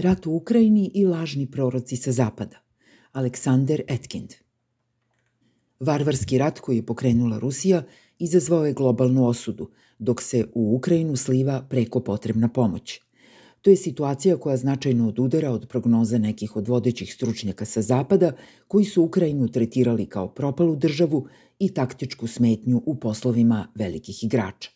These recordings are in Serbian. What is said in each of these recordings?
Rat u Ukrajini i lažni proroci sa zapada. Aleksander Etkind. Varvarski rat koji je pokrenula Rusija izazvao je globalnu osudu, dok se u Ukrajinu sliva preko potrebna pomoć. To je situacija koja značajno odudara od prognoza nekih od vodećih stručnjaka sa zapada koji su Ukrajinu tretirali kao propalu državu i taktičku smetnju u poslovima velikih igrača.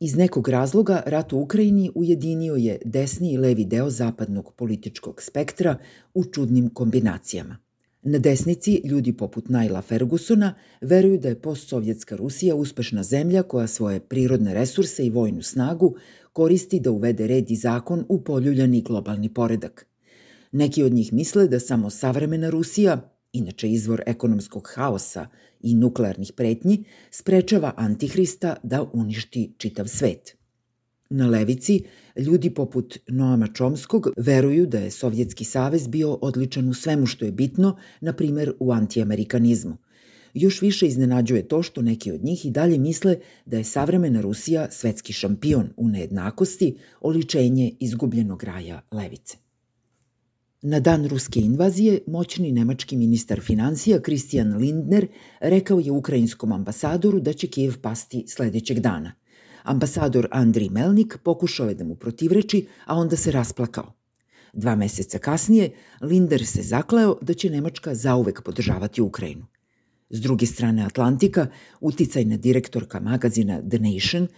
Iz nekog razloga rat u Ukrajini ujedinio je desni i levi deo zapadnog političkog spektra u čudnim kombinacijama. Na desnici ljudi poput Naila Fergusona veruju da je postsovjetska Rusija uspešna zemlja koja svoje prirodne resurse i vojnu snagu koristi da uvede red i zakon u poljuljani globalni poredak. Neki od njih misle da samo savremena Rusija, inače izvor ekonomskog haosa i nuklearnih pretnji, sprečava Antihrista da uništi čitav svet. Na levici, ljudi poput Noama Čomskog veruju da je Sovjetski savez bio odličan u svemu što je bitno, na primer u antiamerikanizmu. Još više iznenađuje to što neki od njih i dalje misle da je savremena Rusija svetski šampion u nejednakosti, oličenje izgubljenog raja levice. Na dan ruske invazije, moćni nemački ministar financija Christian Lindner rekao je ukrajinskom ambasadoru da će Kijev pasti sledećeg dana. Ambasador Andri Melnik pokušao je da mu protivreči, a onda se rasplakao. Dva meseca kasnije, Linder se zakleo da će Nemačka zauvek podržavati Ukrajinu. S druge strane Atlantika, uticajna direktorka magazina The Nation,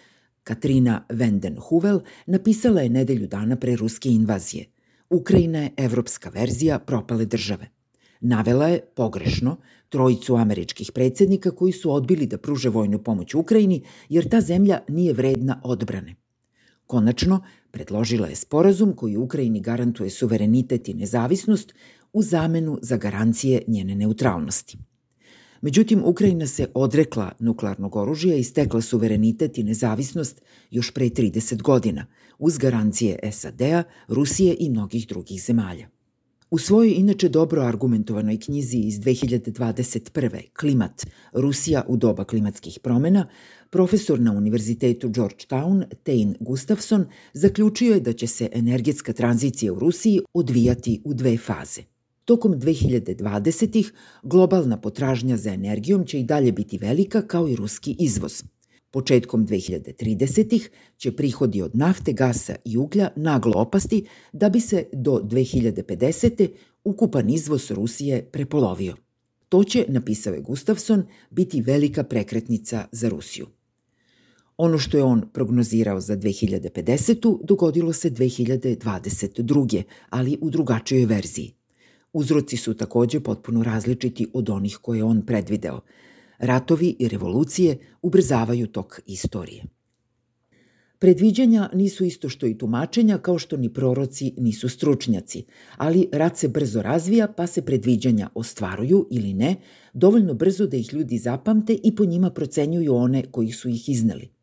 Katrina Vanden Huvel, napisala je nedelju dana pre ruske invazije – Ukrajina je evropska verzija propale države. Navela je, pogrešno, trojicu američkih predsednika koji su odbili da pruže vojnu pomoć Ukrajini jer ta zemlja nije vredna odbrane. Konačno, predložila je sporazum koji Ukrajini garantuje suverenitet i nezavisnost u zamenu za garancije njene neutralnosti. Međutim, Ukrajina se odrekla nuklearnog oružja i stekla suverenitet i nezavisnost još pre 30 godina, uz garancije SAD-a, Rusije i mnogih drugih zemalja. U svojoj inače dobro argumentovanoj knjizi iz 2021. Klimat – Rusija u doba klimatskih promena, profesor na Univerzitetu Georgetown Tain Gustafson zaključio je da će se energetska tranzicija u Rusiji odvijati u dve faze – Tokom 2020-ih globalna potražnja za energijom će i dalje biti velika kao i ruski izvoz. Početkom 2030-ih će prihodi od nafte, gasa i uglja naglo opasti da bi se do 2050. ukupan izvoz Rusije prepolovio. To će, napisao je Gustafson, biti velika prekretnica za Rusiju. Ono što je on prognozirao za 2050. dogodilo se 2022. ali u drugačijoj verziji. Uzroci su takođe potpuno različiti od onih koje on predvideo. Ratovi i revolucije ubrzavaju tok istorije. Predviđanja nisu isto što i tumačenja, kao što ni proroci nisu stručnjaci, ali rat se brzo razvija, pa se predviđanja ostvaruju ili ne, dovoljno brzo da ih ljudi zapamte i po njima procenjuju one koji su ih izneli.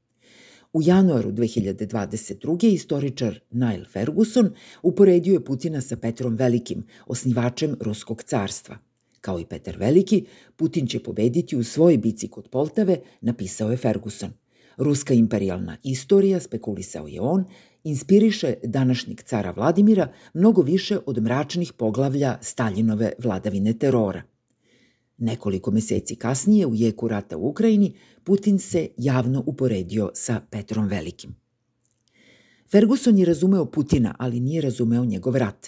U januaru 2022. istoričar Niall Ferguson uporedio je Putina sa Petrom Velikim, osnivačem Ruskog carstva. Kao i Petar Veliki, Putin će pobediti u svojoj bici kod Poltave, napisao je Ferguson. Ruska imperialna istorija, spekulisao je on, inspiriše današnjeg cara Vladimira mnogo više od mračnih poglavlja Staljinove vladavine terora – Nekoliko meseci kasnije, u jeku rata u Ukrajini, Putin se javno uporedio sa Petrom Velikim. Ferguson je razumeo Putina, ali nije razumeo njegov rat.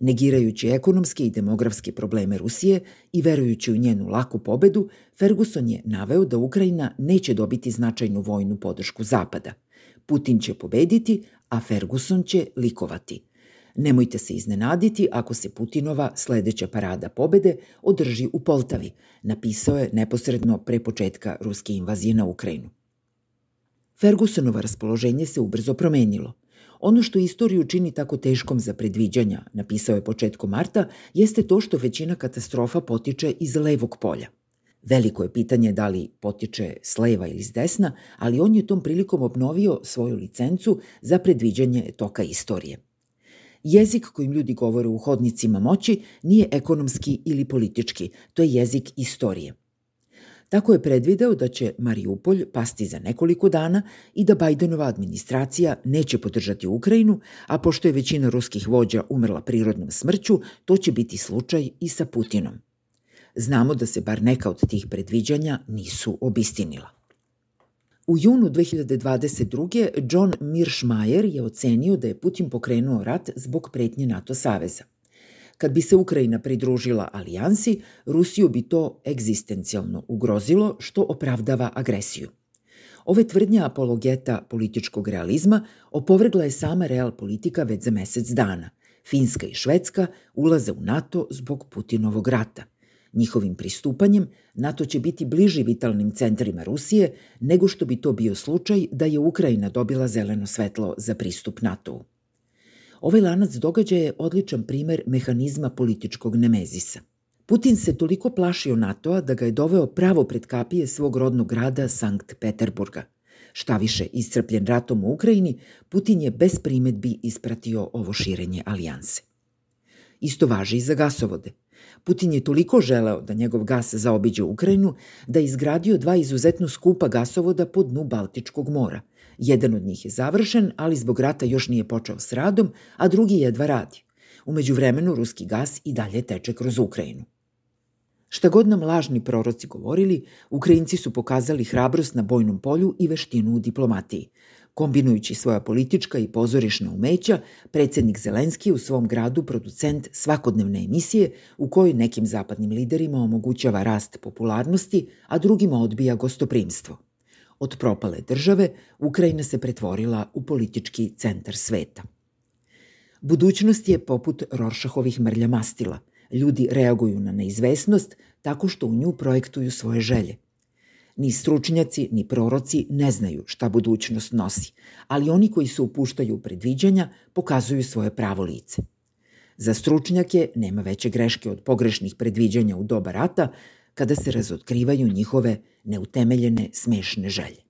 Negirajući ekonomske i demografske probleme Rusije i verujući u njenu laku pobedu, Ferguson je naveo da Ukrajina neće dobiti značajnu vojnu podršku Zapada. Putin će pobediti, a Ferguson će likovati – Nemojte se iznenaditi ako se Putinova sledeća parada pobede održi u Poltavi, napisao je neposredno pre početka ruske invazije na Ukrajinu. Fergusonovo raspoloženje se ubrzo promenilo. Ono što istoriju čini tako teškom za predviđanja, napisao je početkom marta, jeste to što većina katastrofa potiče iz levog polja. Veliko je pitanje da li potiče s leva ili s desna, ali on je tom prilikom obnovio svoju licencu za predviđanje toka istorije – Jezik kojim ljudi govore u hodnicima moći nije ekonomski ili politički, to je jezik istorije. Tako je predvideo da će Mariupolj pasti za nekoliko dana i da Bajdenova administracija neće podržati Ukrajinu, a pošto je većina ruskih vođa umrla prirodnom smrću, to će biti slučaj i sa Putinom. Znamo da se bar neka od tih predviđanja nisu obistinila. U junu 2022. John Mirschmeier je ocenio da je Putin pokrenuo rat zbog pretnje NATO saveza. Kad bi se Ukrajina pridružila alijansi, Rusiju bi to egzistencijalno ugrozilo, što opravdava agresiju. Ove tvrdnje apologeta političkog realizma opovrgla je sama real politika već za mesec dana. Finska i Švedska ulaze u NATO zbog Putinovog rata. Njihovim pristupanjem NATO će biti bliži vitalnim centrima Rusije nego što bi to bio slučaj da je Ukrajina dobila zeleno svetlo za pristup NATO-u. Ovaj lanac događaja je odličan primer mehanizma političkog nemezisa. Putin se toliko plašio NATO-a da ga je doveo pravo pred kapije svog rodnog grada Sankt Peterburga. Šta više, iscrpljen ratom u Ukrajini, Putin je bez primetbi ispratio ovo širenje alijanse. Isto važi i za gasovode. Putin je toliko želeo da njegov gas zaobiđe Ukrajinu da je izgradio dva izuzetno skupa gasovoda po dnu Baltičkog mora – Jedan od njih je završen, ali zbog rata još nije počeo s radom, a drugi jedva radi. Umeđu vremenu ruski gas i dalje teče kroz Ukrajinu. Šta god nam lažni proroci govorili, Ukrajinci su pokazali hrabrost na bojnom polju i veštinu u diplomatiji. Kombinujući svoja politička i pozorišna umeća, predsednik Zelenski u svom gradu producent svakodnevne emisije u kojoj nekim zapadnim liderima omogućava rast popularnosti, a drugima odbija gostoprimstvo. Od propale države, Ukrajina se pretvorila u politički centar sveta. Budućnost je poput Roršahovih mrlja mastila. Ljudi reaguju na neizvesnost tako što u nju projektuju svoje želje. Ni stručnjaci, ni proroci ne znaju šta budućnost nosi, ali oni koji se upuštaju u predviđanja pokazuju svoje pravo lice. Za stručnjake nema veće greške od pogrešnih predviđanja u doba rata, kada se razotkrivaju njihove neutemeljene smešne želje.